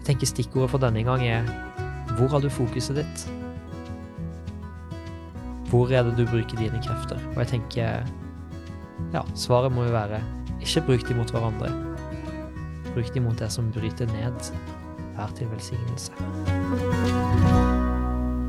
Jeg tenker stikkordet for denne gang er hvor har du fokuset ditt? Hvor er det du bruker dine krefter? Og jeg tenker ja, svaret må jo være ikke bruk de mot hverandre. Bruk de mot det som bryter ned. Vær til velsignelse.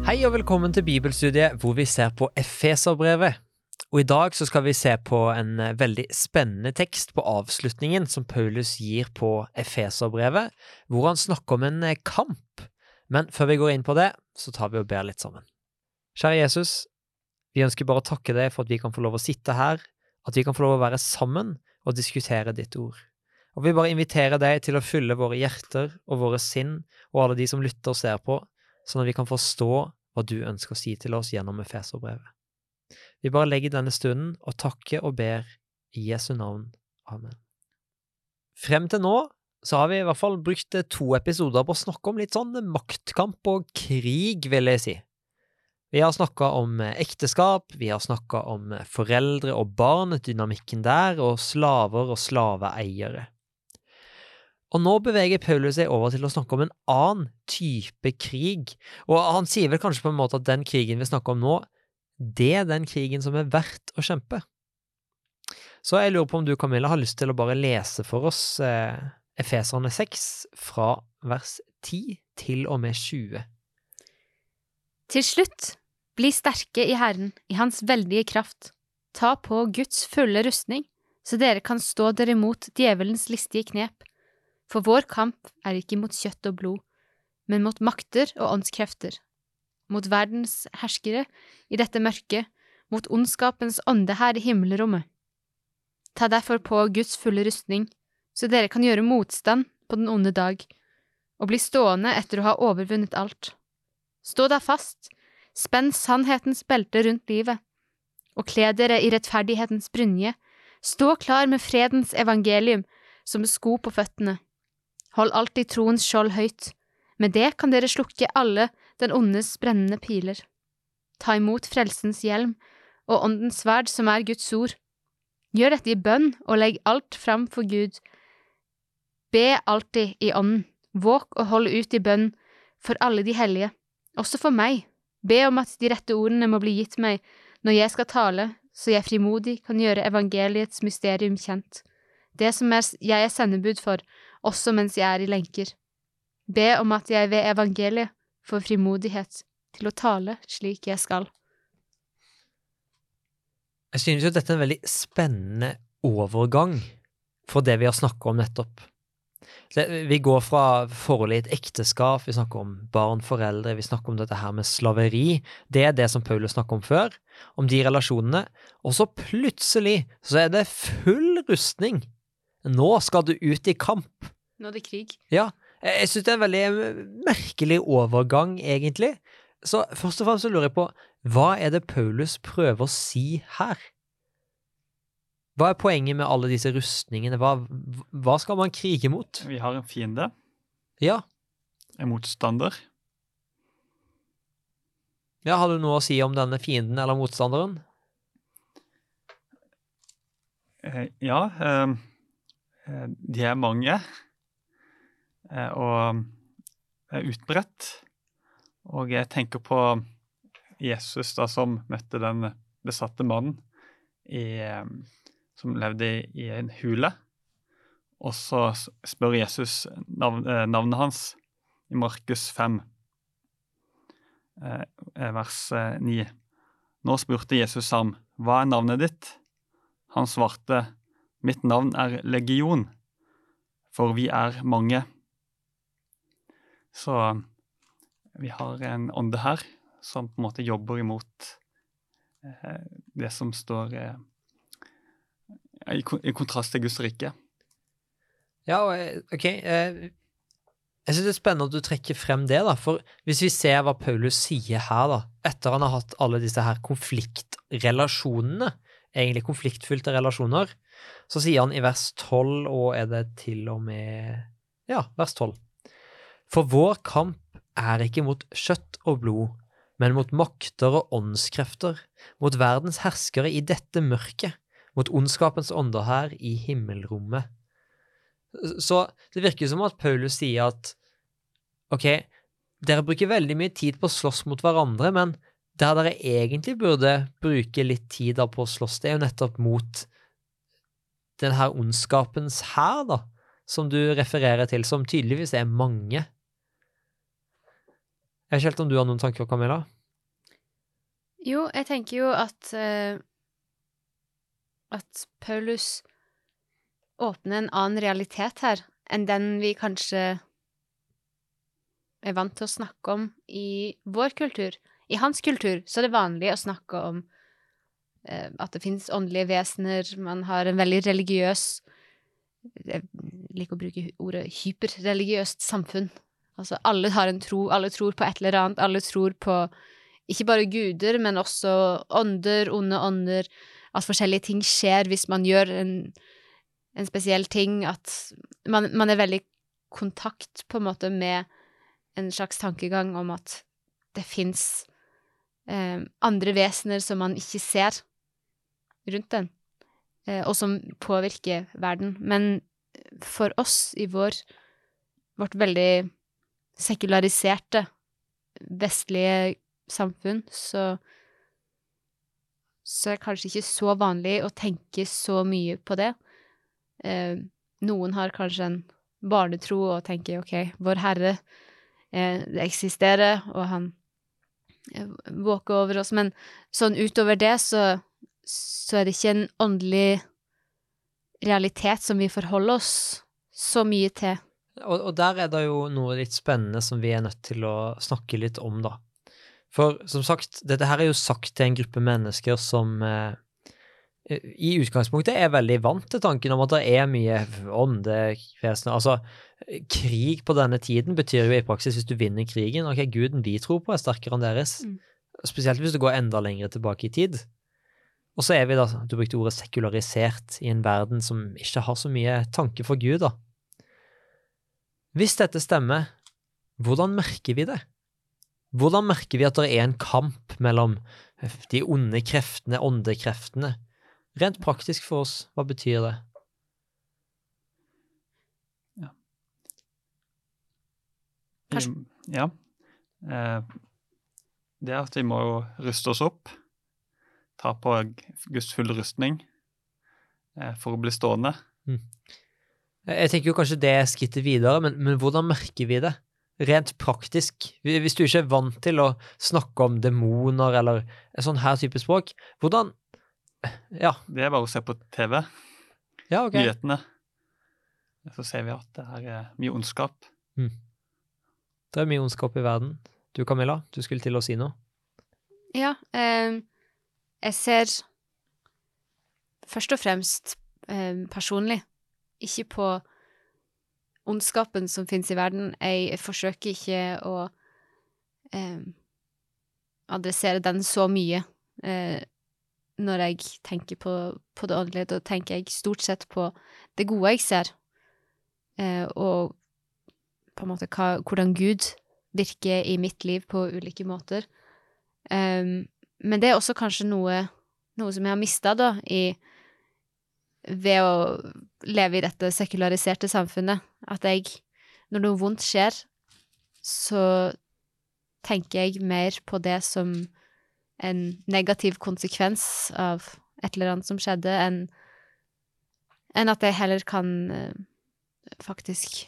Hei og velkommen til bibelstudiet hvor vi ser på Efeserbrevet. Og i dag så skal vi se på en eh, veldig spennende tekst på avslutningen som Paulus gir på Efeserbrevet, hvor han snakker om en eh, kamp. Men før vi går inn på det, så tar vi og ber litt sammen. Kjære Jesus, vi ønsker bare å takke deg for at vi kan få lov å sitte her, at vi kan få lov å være sammen og diskutere ditt ord. Og vi bare inviterer deg til å fylle våre hjerter og våre sinn og alle de som lytter og ser på, sånn at vi kan forstå hva du ønsker å si til oss gjennom Efeserbrevet. Vi bare legger denne stunden og takker og ber i Jesu navn. Amen. Frem til nå så har vi i hvert fall brukt to episoder på å snakke om litt sånn maktkamp og krig, vil jeg si. Vi har snakka om ekteskap, vi har snakka om foreldre og barn, dynamikken der, og slaver og slaveeiere. Og nå beveger Paulus seg over til å snakke om en annen type krig, og han sier vel kanskje på en måte at den krigen vi snakker om nå, det er den krigen som er verdt å kjempe. Så jeg lurer på om du, Camilla, har lyst til å bare lese for oss eh, Efeserne 6 fra vers 10 til og med 20. Til slutt, bli sterke i Herren, i Hans veldige kraft. Ta på Guds fulle rustning, så dere kan stå dere imot djevelens listige knep. For vår kamp er ikke mot kjøtt og blod, men mot makter og åndskrefter, mot verdens herskere i dette mørket, mot ondskapens ånde her i himmelrommet. Ta derfor på Guds fulle rustning, så dere kan gjøre motstand på den onde dag, og bli stående etter å ha overvunnet alt. Stå da fast, spenn sannhetens belte rundt livet, og kle dere i rettferdighetens brynje, stå klar med fredens evangelium som sko på føttene. Hold alltid troens skjold høyt, med det kan dere slukke alle den ondes brennende piler. Ta imot frelsens hjelm og åndens sverd, som er Guds ord. Gjør dette i bønn og legg alt fram for Gud. Be alltid i ånden, våk og hold ut i bønn for alle de hellige, også for meg. Be om at de rette ordene må bli gitt meg når jeg skal tale, så jeg frimodig kan gjøre evangeliets mysterium kjent, det som jeg er sendebud for, også mens jeg er i lenker. Be om at jeg ved evangeliet får frimodighet til å tale slik jeg skal. Jeg synes jo dette er en veldig spennende overgang for det vi har snakket om nettopp. Vi går fra forholdet i et ekteskap, vi snakker om barn, foreldre, vi snakker om dette her med slaveri. Det er det som Paulus snakket om før, om de relasjonene. Og så plutselig så er det full rustning. Nå skal du ut i kamp. Nå er det krig. Ja, jeg syns det er en veldig merkelig overgang, egentlig. Så først og fremst så lurer jeg på, hva er det Paulus prøver å si her? Hva er poenget med alle disse rustningene? Hva, hva skal man krige mot? Vi har en fiende. Ja. En motstander. Ja, Har du noe å si om denne fienden eller motstanderen? Eh, ja, eh, eh de er mange. Eh, og er utbredt. Og jeg tenker på Jesus da, som møtte den besatte mannen i, eh, som levde i, en hule. Og så spør Jesus navn, eh, navnet hans i Markus 5, vers 9. Nå spurte Jesus ham, hva er navnet ditt? Han svarte, mitt navn er Legion, for vi er mange. Så vi har en ånde her som på en måte jobber imot eh, det som står eh, i, i, kontrast til Guds rike. Ja, eh, OK. Eh, jeg synes det er spennende at du trekker frem det, da, for hvis vi ser hva Paulus sier her, da, etter han har hatt alle disse her konfliktrelasjonene, egentlig konfliktfylte relasjoner, så sier han i vers 12, og er det til og med Ja, vers 12. For vår kamp er ikke mot kjøtt og blod, men mot makter og åndskrefter, mot verdens herskere i dette mørket, mot ondskapens ånder her i himmelrommet. Så det virker som at Paulus sier at ok, dere bruker veldig mye tid på å slåss mot hverandre, men der dere egentlig burde bruke litt tid på å slåss, det er jo nettopp mot denne ondskapens hær, da, som du refererer til, som tydeligvis er mange. Jeg vet ikke helt om du har noen tanker, Camilla? Jo, jeg tenker jo at uh, At Paulus åpner en annen realitet her enn den vi kanskje er vant til å snakke om i vår kultur. I hans kultur så er det vanlig å snakke om uh, at det finnes åndelige vesener, man har en veldig religiøs Jeg liker å bruke ordet hyperreligiøst samfunn. Altså alle har en tro, alle tror på et eller annet, alle tror på ikke bare guder, men også ånder, onde ånder, at forskjellige ting skjer hvis man gjør en, en spesiell ting, at man, man er veldig kontakt på en måte med en slags tankegang om at det fins eh, andre vesener som man ikke ser rundt den, eh, og som påvirker verden. Men for oss i vår, vårt veldig sekulariserte vestlige samfunn, så så er det kanskje ikke så vanlig å tenke så mye på det. Eh, noen har kanskje en barnetro og tenker OK, Vår Herre eh, det eksisterer, og han eh, våker over oss, men sånn utover det så, så er det ikke en åndelig realitet som vi forholder oss så mye til. Og, og der er det jo noe litt spennende som vi er nødt til å snakke litt om, da. For som sagt, dette her er jo sagt til en gruppe mennesker som eh, i utgangspunktet er veldig vant til tanken om at det er mye åndevesener. Altså, krig på denne tiden betyr jo i praksis hvis du vinner krigen, ok, guden vi tror på er sterkere enn deres. Mm. Spesielt hvis du går enda lenger tilbake i tid. Og så er vi da, du brukte ordet sekularisert, i en verden som ikke har så mye tanke for Gud, da. Hvis dette stemmer, hvordan merker vi det? Hvordan merker vi at det er en kamp mellom de onde kreftene, åndekreftene? Rent praktisk for oss, hva betyr det? Kanskje- Vi- Ja. Eh, Det er at vi må jo ruste oss opp. Ta på Guds fulle rustning eh, for å bli stående. Jeg tenker jo kanskje det er skrittet videre, men, men hvordan merker vi det? Rent praktisk. Hvis du ikke er vant til å snakke om demoner eller en sånn her type språk, hvordan Ja, Det er bare å se på TV, ja, ok. nyhetene. Så ser vi at det her er mye ondskap. Det er mye ondskap i verden. Du Camilla, du skulle til å si noe? Ja, eh, jeg ser først og fremst eh, personlig ikke på ondskapen som finnes i verden. Jeg forsøker ikke å eh, adressere den så mye. Eh, når jeg tenker på, på det åndelige, da tenker jeg stort sett på det gode jeg ser, eh, og på en måte hva, hvordan Gud virker i mitt liv på ulike måter. Um, men det er også kanskje noe, noe som jeg har mista, da, i Ved å leve i dette sekulariserte samfunnet. At jeg, når noe vondt skjer, så tenker jeg mer på det som en negativ konsekvens av et eller annet som skjedde, enn en at jeg heller kan eh, faktisk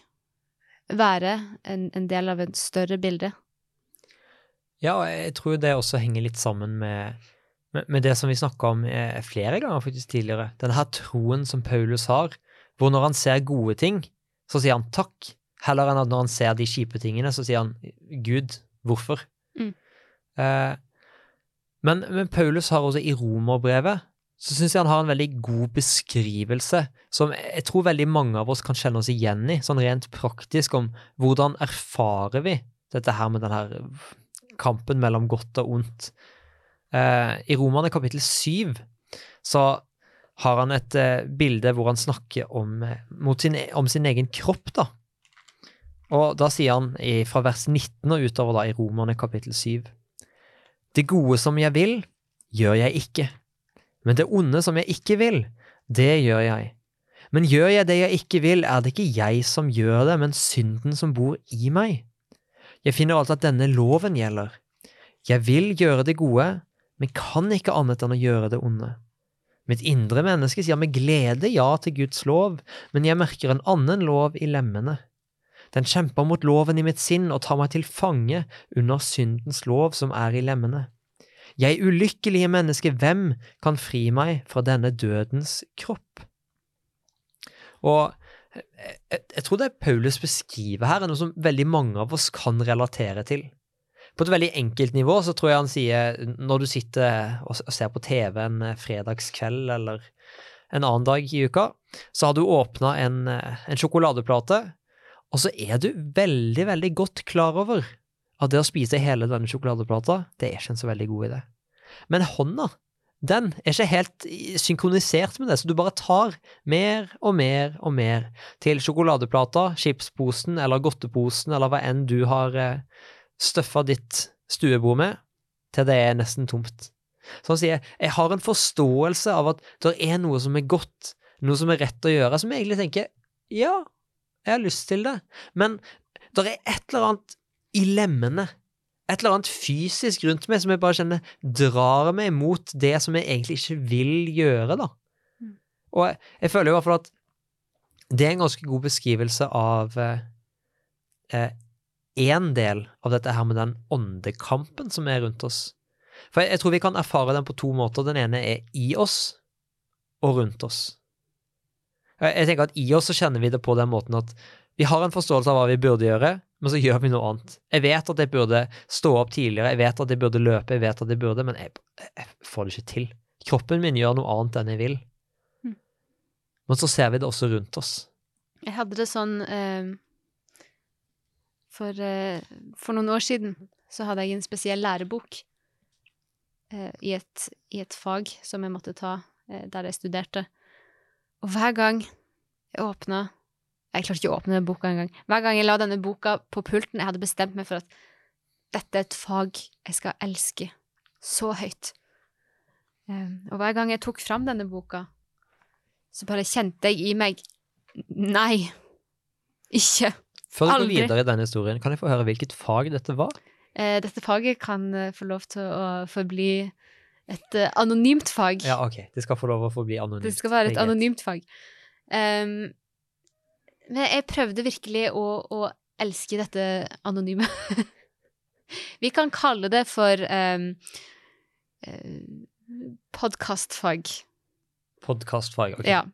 være en, en del av et større bilde. Ja, jeg tror det også henger litt sammen med, med, men det som vi snakka om eh, flere ganger faktisk tidligere. Denne her troen som Paulus har, hvor når han ser gode ting, så sier han takk, heller enn at når han ser de kjipe tingene, så sier han Gud, hvorfor? Mm. Eh, men, men Paulus har også i romerbrevet så syns jeg han har en veldig god beskrivelse som jeg tror veldig mange av oss kan kjenne oss igjen i, sånn rent praktisk, om hvordan erfarer vi dette her med den her kampen mellom godt og ondt. Eh, I Romerne kapittel 7 så har han et eh, bilde hvor han snakker om, eh, sin, om sin egen kropp, da. Og da sier han fra vers 19 og utover da i Romerne kapittel 7 Det gode som jeg vil, gjør jeg ikke. Men det onde som jeg ikke vil, det gjør jeg. Men gjør jeg det jeg ikke vil, er det ikke jeg som gjør det, men synden som bor i meg. Jeg finner altså at denne loven gjelder. Jeg vil gjøre det gode, men kan ikke annet enn å gjøre det onde. Mitt indre menneske sier med glede ja til Guds lov, men jeg merker en annen lov i lemmene. Den kjemper mot loven i mitt sinn og tar meg til fange under syndens lov som er i lemmene. Jeg ulykkelige menneske, hvem kan fri meg fra denne dødens kropp? Og jeg, jeg tror det Paulus beskriver her, er noe som veldig mange av oss kan relatere til. På et veldig enkelt nivå så tror jeg han sier når du sitter og ser på TV en fredagskveld eller en annen dag i uka, så har du åpna en, en sjokoladeplate, og så er du veldig, veldig godt klar over at det å spise hele denne sjokoladeplata, det er ikke en så veldig god idé. Men hånda, den er ikke helt synkronisert med det, så du bare tar mer og mer og mer til sjokoladeplata, chipsposen eller godteposen eller hva enn du har eh, støffa ditt stuebord med, til det er nesten tomt. Så han sier jeg har en forståelse av at det er noe som er godt, noe som er rett å gjøre, som jeg egentlig tenker ja, jeg har lyst til det, men det er et eller annet i lemmene, et eller annet fysisk rundt meg som jeg bare kjenner drar meg mot det som jeg egentlig ikke vil gjøre, da. Mm. Og jeg, jeg føler i hvert fall at det er en ganske god beskrivelse av eh, én del av dette her med den åndekampen som er rundt oss. For jeg, jeg tror vi kan erfare den på to måter. Den ene er i oss og rundt oss. Jeg, jeg tenker at i oss så kjenner vi det på den måten at vi har en forståelse av hva vi burde gjøre, men så gjør vi noe annet. Jeg vet at jeg burde stå opp tidligere, jeg vet at jeg burde løpe, jeg vet at jeg burde, men jeg, jeg får det ikke til. Kroppen min gjør noe annet enn jeg vil. Mm. Men så ser vi det også rundt oss. Jeg hadde det sånn eh, for, eh, for noen år siden så hadde jeg en spesiell lærebok eh, i, et, i, et, fag som jeg måtte ta eh, der jeg studerte. Og hver gang jeg åpna Jeg klarte ikke å åpne den boka engang. Hver gang jeg la denne boka på pulten Jeg hadde bestemt meg for at dette er et fag jeg skal elske så høyt. Um, og hver gang jeg tok fram denne boka, så bare kjente jeg i meg Nei, ikke. Før du går videre i denne historien, kan jeg få høre hvilket fag dette var? Eh, dette faget kan eh, få lov til å forbli et eh, anonymt fag. Ja, ok. Det skal få lov å forbli anonymt. Det skal være et anonymt fag. Um, men jeg prøvde virkelig å, å elske dette anonyme. Vi kan kalle det for um, podkastfag. Podkastfag, ok. Ja.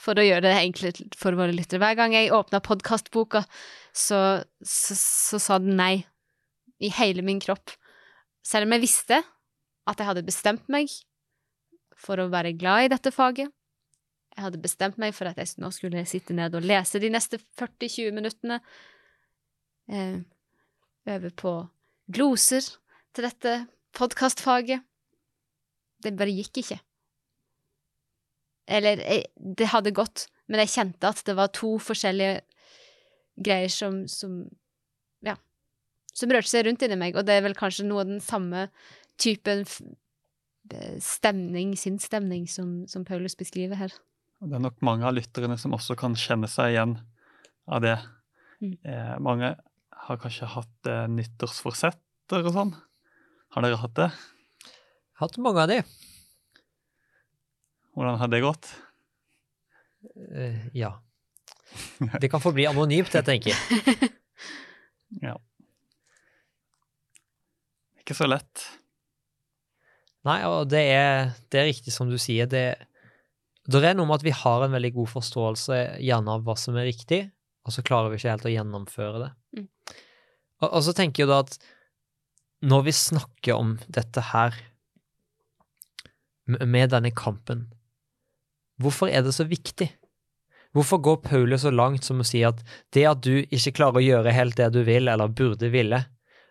For å gjøre det enkelt for våre lyttere. Hver gang jeg åpna podkastboka, så, så, så sa den nei. I hele min kropp. Selv om jeg visste at jeg hadde bestemt meg for å være glad i dette faget. Jeg hadde bestemt meg for at jeg nå skulle sitte ned og lese de neste 40-20 minuttene. Eh, øve på gloser til dette podkastfaget. Det bare gikk ikke. Eller jeg, det hadde gått, men jeg kjente at det var to forskjellige greier som, som Ja. Som rørte seg rundt inni meg, og det er vel kanskje noe av den samme typen f- stemning, sinnsstemning, som, som Paulus beskriver her. Og Det er nok mange av lytterne som også kan kjenne seg igjen av det. Mm. Eh, mange har kanskje hatt eh, nyttårsforsetter og sånn. Har dere hatt det? Hatt mange av de. Hvordan har det gått? Uh, ja. Det kan forbli anonymt, jeg tenker. Ja. Ikke så lett. Nei, og det er, det er riktig som du sier. Det, det er noe med at vi har en veldig god forståelse gjerne av hva som er riktig, og så klarer vi ikke helt å gjennomføre det. Mm. Og, og så tenker jeg da at når vi snakker om dette her, med denne kampen, hvorfor er det så viktig? Hvorfor går Paulus så langt som å si at det at du ikke klarer å gjøre helt det du vil, eller burde ville,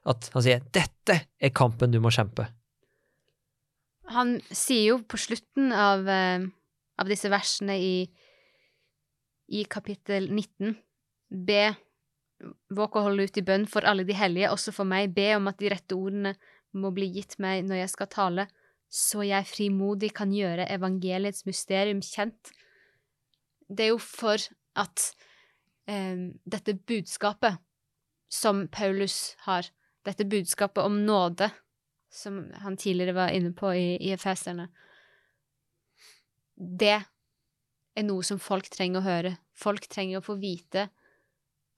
at han sier 'dette er kampen du må kjempe'? Han sier jo på slutten av, eh, av disse versene i, i kapittel 19 Be, våk å holde ut i bønn for alle de hellige, også for meg. Be om at de rette ordene må bli gitt meg når jeg skal tale, så jeg frimodig kan gjøre evangeliets mysterium kjent. Det er jo for at eh, dette budskapet som Paulus har. Dette budskapet om nåde, som han tidligere var inne på i, i Efeserne. Det er noe som folk trenger å høre. Folk trenger å få vite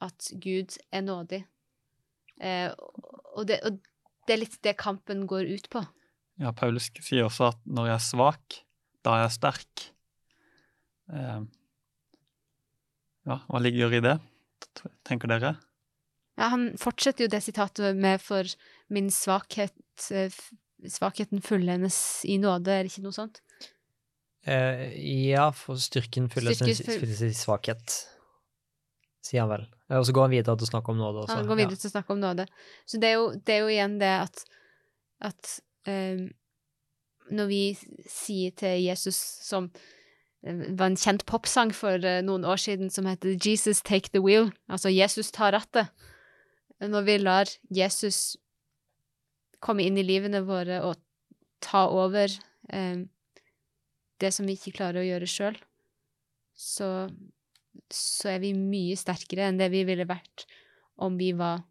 at Gud er nådig. Eh, og, det, og det er litt det kampen går ut på. Ja, Paulus sier også at når jeg er svak, da er jeg sterk. Eh, ja, hva ligger i det, tenker dere? Ja, han fortsetter jo det sitatet med 'for min svakhet eh, Svakheten fullendes i nåde', er det ikke noe sånt? Eh, ja, for styrken fylles fylles sin svakhet, sier han vel. Eh, Og så går han videre til å snakke om nåde også. Han går videre til å snakke om nåde. Så det er jo, det er jo igjen det at, at eh, når vi sier til Jesus som det var en kjent popsang for eh, noen år siden som heter Jesus take the wheel, altså Jesus tar rattet. Når vi lar Jesus komme inn i livene våre og ta over eh, det som vi ikke klarer å gjøre sjøl, så, så er vi mye sterkere enn det vi ville vært om vi var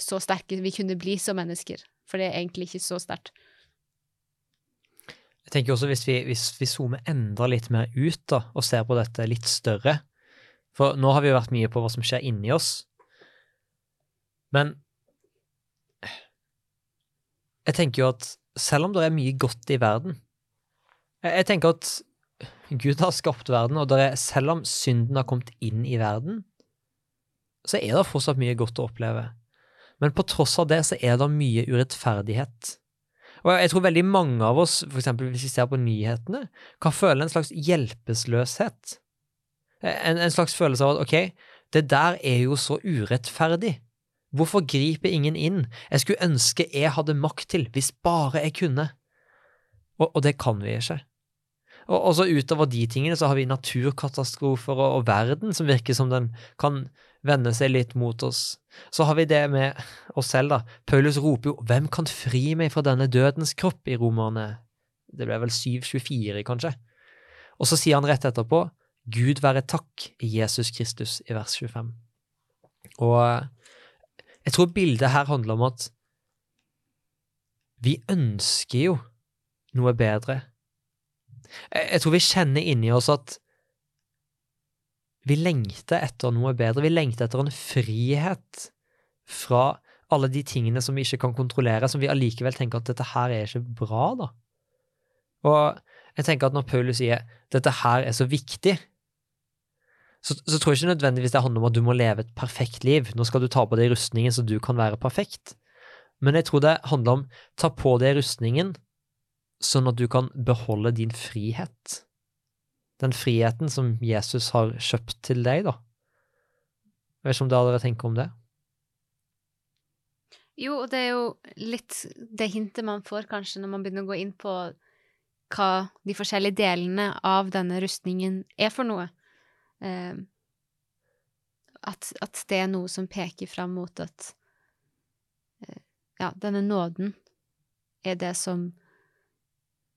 så sterke vi kunne bli som mennesker. For det er egentlig ikke så sterkt. Jeg tenker også hvis vi, hvis vi zoomer enda litt mer ut da, og ser på dette litt større For nå har vi jo vært mye på hva som skjer inni oss. Men jeg tenker jo at selv om det er mye godt i verden Jeg, jeg tenker at Gud har skapt verden, og er, selv om synden har kommet inn i verden, så er det fortsatt mye godt å oppleve. Men på tross av det så er det mye urettferdighet. Og jeg tror veldig mange av oss, eksempel hvis vi ser på nyhetene, kan føle en slags hjelpeløshet. En, en slags følelse av at ok, det der er jo så urettferdig. Hvorfor griper ingen inn? Jeg skulle ønske jeg hadde makt til, hvis bare jeg kunne. Og, og det kan vi ikke. Og, og så utover de tingene så har vi naturkatastrofer og, og verden som virker som den kan vende seg litt mot oss. Så har vi det med oss selv, da. Paulus roper jo 'Hvem kan fri meg fra denne dødens kropp?' i Romerne. Det ble vel 7.24, kanskje. Og så sier han rett etterpå 'Gud være takk i Jesus Kristus' i vers 25. Og jeg tror bildet her handler om at vi ønsker jo noe bedre. Jeg jeg tror vi kjenner inni oss at vi lengter etter noe bedre. Vi lengter etter en frihet fra alle de tingene som vi ikke kan kontrollere, som vi allikevel tenker at dette her er ikke bra, da. Og jeg tenker at når Paulus sier dette her er så viktig, så, så tror jeg ikke nødvendigvis det handler om at du må leve et perfekt liv. Nå skal du ta på deg rustningen så du kan være perfekt. Men jeg tror det handler om ta på deg rustningen sånn at du kan beholde din frihet. Den friheten som Jesus har kjøpt til deg, da. Jeg vet ikke om dere tenker om det? Jo, og det er jo litt det hintet man får kanskje når man begynner å gå inn på hva de forskjellige delene av denne rustningen er for noe. Eh, at, at det er noe som peker fram mot at eh, ja, denne nåden er det som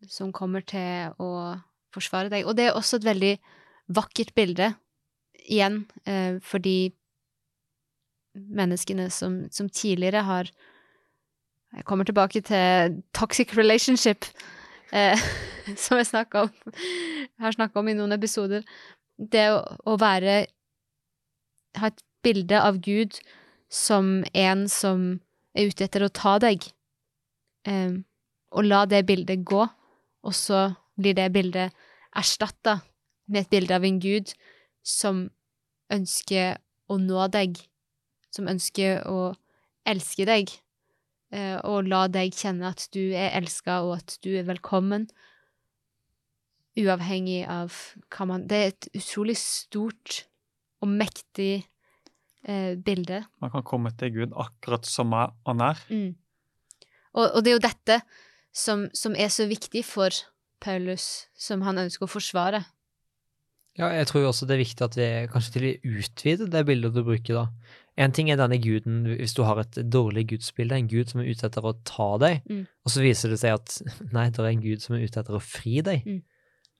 som kommer til å forsvare deg. Og det er også et veldig vakkert bilde, igjen, eh, fordi menneskene som, som tidligere har Jeg kommer tilbake til toxic relationship, eh, som jeg om, har snakka om i noen episoder. Det å, å være Ha et bilde av Gud som en som er ute etter å ta deg, eh, og la det bildet gå, og så blir det bildet erstatta med et bilde av en gud som ønsker å nå deg, som ønsker å elske deg, eh, og la deg kjenne at du er elska, og at du er velkommen, uavhengig av hva man Det er et utrolig stort og mektig eh, bilde. Man kan komme til Gud akkurat som han er. Mm. Og, og det er jo dette som, som er så viktig for Paulus, som han ønsker å forsvare. Ja, jeg tror også det er viktig at vi kanskje til å utvide det bildet du bruker, da. En ting er denne guden, hvis du har et dårlig gudsbilde, en gud som er ute etter å ta deg, Mm. og så viser det seg at nei, det er en gud som er ute etter å fri deg. Mm.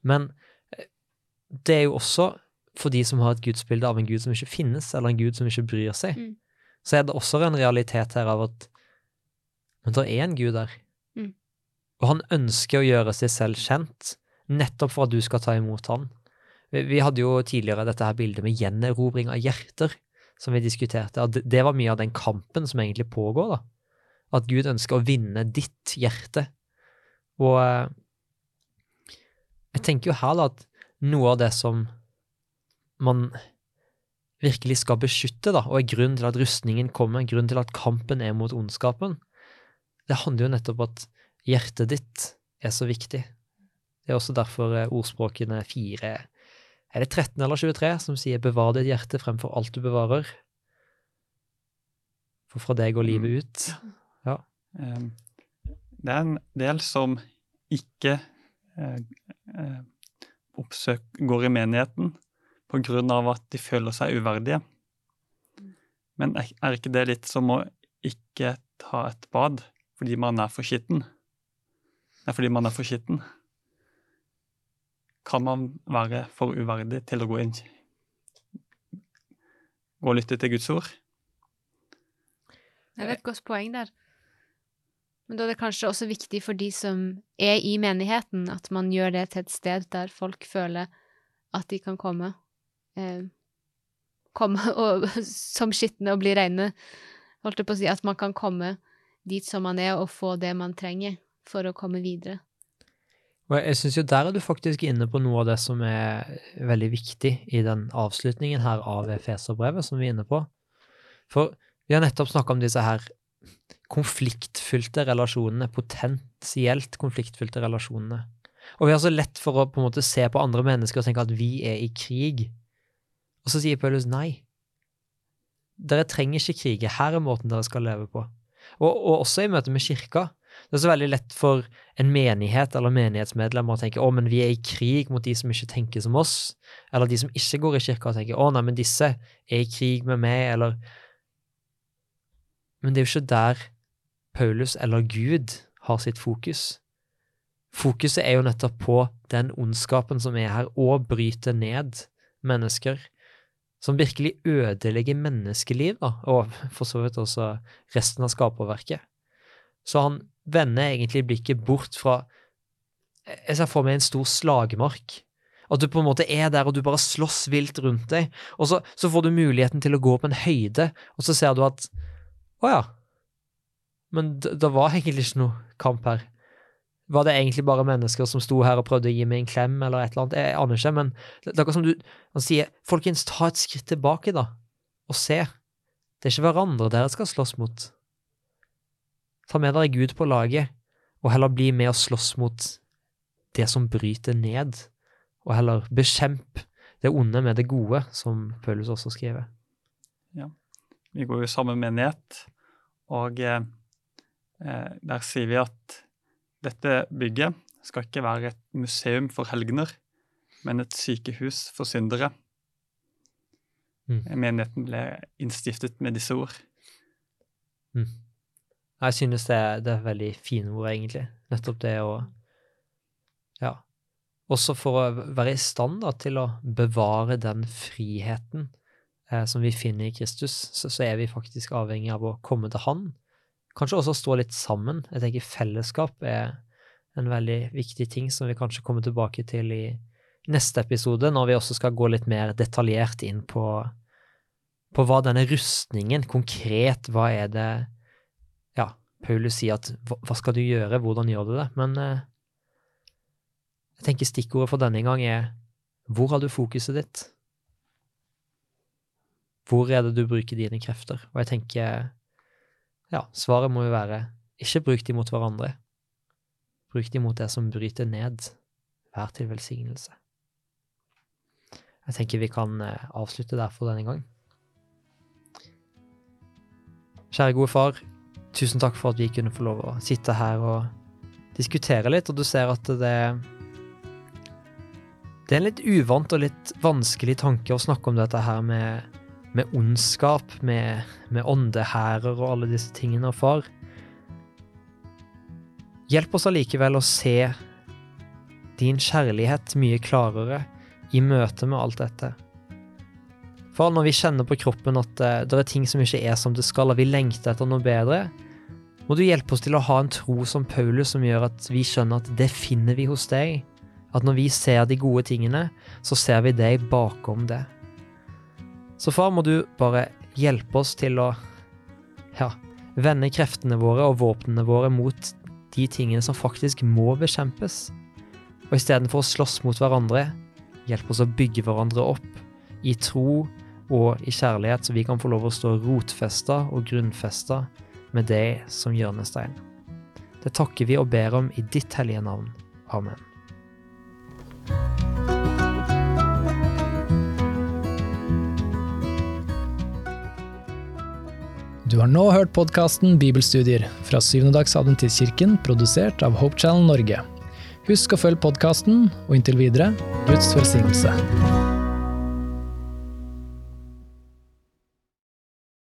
Men eh, det er jo også for de som har et gudsbilde av en gud som ikke finnes, eller en gud som ikke bryr seg. Mm. så er det også en realitet her av at Men det er en Gud der. Og han ønsker å gjøre seg selv kjent, nettopp for at du skal ta imot han. Vi, hadde jo tidligere dette her bildet med gjenerobring av hjerter, som vi diskuterte. At det- var mye av den kampen som egentlig pågår, da. At Gud ønsker å vinne ditt hjerte. Og eh, jeg tenker jo her da at noe av det som man virkelig skal beskytte, da, og er grunnen til at rustningen kommer, grunnen til at kampen er mot ondskapen, det handler jo nettopp at hjertet ditt er så viktig. Det er også derfor eh, ordspråkene fire Er det 13 eller 23 som sier 'bevar ditt hjerte fremfor alt du bevarer'? For fra det går livet ut. Ja. Det er en del som ikke eh, eh, oppsøk, går i menigheten på grunn av at de føler seg uverdige. Men er er ikke det litt som å ikke ta et bad fordi man er for skitten? Nei, fordi man er for skitten. Kan man være for uverdig til å gå inn Gå og lytte til Guds ord? Det er et godt poeng der. Men da er det kanskje også viktig for de som er i menigheten, at man gjør det til et sted der folk føler at de kan komme. Eh, komme og, som skitne og bli reine. Holdt jeg på å si at man kan komme dit som man er, og få det man trenger for å komme videre. Og jeg syns jo der er du faktisk inne på noe av det som er veldig viktig i den avslutningen her av Efeserbrevet, som vi er inne på. For vi har nettopp snakka om disse her konfliktfylte relasjonene, potensielt konfliktfylte relasjonene. Og vi har så lett for å på en måte se på andre mennesker og tenke at vi er i krig. Og så sier Paulus nei. Dere trenger ikke krige. Her er måten dere skal leve på. Og, og også i møte med kirka. Det er så veldig lett for en menighet eller menighetsmedlemmer å tenke å, men vi er i krig mot de som ikke tenker som oss, eller de som ikke går i kirka og tenker å, nei, men disse er i krig med meg, eller Men det er jo ikke der Paulus eller Gud har sitt fokus. Fokuset er jo nettopp på den ondskapen som er her, og bryter ned mennesker. Som virkelig ødelegger menneskeliv, da, og for så vidt også resten av skaperverket. Så han vender egentlig blikket bort fra Jeg ser for meg en stor slagmark. At du på en måte er der, og du bare slåss vilt rundt deg. Og så, så får du muligheten til å gå opp en høyde, og så ser du at Å ja. Men det, det var egentlig ikke noe kamp her. Var det egentlig bare mennesker som sto her og prøvde å gi meg en klem, eller et eller annet? Jeg aner ikke, men det er akkurat som du Han sier, folkens, ta et skritt tilbake, da, og se. Det er ikke hverandre dere skal slåss mot. Ta med deg Gud på laget, og heller bli med og slåss mot det som bryter ned, og heller bekjemp det onde med det gode, som Paulus også skriver. Vi går jo sammen med Net, og eh, der sier vi at dette bygget skal ikke være et museum for helgener, men et sykehus for syndere. Mm. Menigheten ble innstiftet med disse ord. Jeg synes det er, det er veldig fine ord, egentlig. Nettopp det å Ja. Også for å være i stand da, til å bevare den friheten eh, som vi finner i Kristus, så, så er vi faktisk avhengig av å komme til Han. Kanskje også stå litt sammen. Jeg tenker fellesskap er en veldig viktig ting som vi kanskje kommer tilbake til i neste episode, når vi også skal gå litt mer detaljert inn på, på hva denne rustningen, konkret, hva er det Paulus sier at hva, skal du gjøre, hvordan gjør du det? Men eh, jeg tenker stikkordet for denne gang er hvor har du fokuset ditt? Hvor er det du bruker dine krefter? Og jeg tenker ja, svaret må jo være ikke bruk de mot hverandre. Bruk de mot det som bryter ned. Vær til velsignelse. Jeg tenker vi kan eh, avslutte der for denne gang. Kjære gode far, tusen takk for at vi kunne få lov å sitte her og diskutere litt, og du ser at det Det er en litt uvant og litt vanskelig tanke å snakke om dette her med, med ondskap, med, med åndehærer og alle disse tingene, og far. Hjelp oss allikevel å se din kjærlighet mye klarere i møte med alt dette. For når vi kjenner på kroppen at uh, det er ting som ikke er som det skal, og vi lengter etter noe bedre, må du hjelpe oss til å ha en tro som Paulus som gjør at vi skjønner at det finner vi hos deg. At når vi ser de gode tingene, så ser vi deg bakom det. Så far, må du bare hjelpe oss til å ja, vende kreftene våre og våpnene våre mot de tingene som faktisk må bekjempes. Og istedenfor å slåss mot hverandre, hjelp oss å bygge hverandre opp i tro og i kjærlighet, så vi kan få lov å stå rotfesta og grunnfesta med deg som hjørnestein. Det takker vi og ber om i ditt hellige navn. Amen. Du har nå hørt podkasten Bibelstudier fra Syvendedagsadventistkirken, produsert av Hope Channel Norge. Husk å følge podkasten, og inntil videre Guds velsignelse.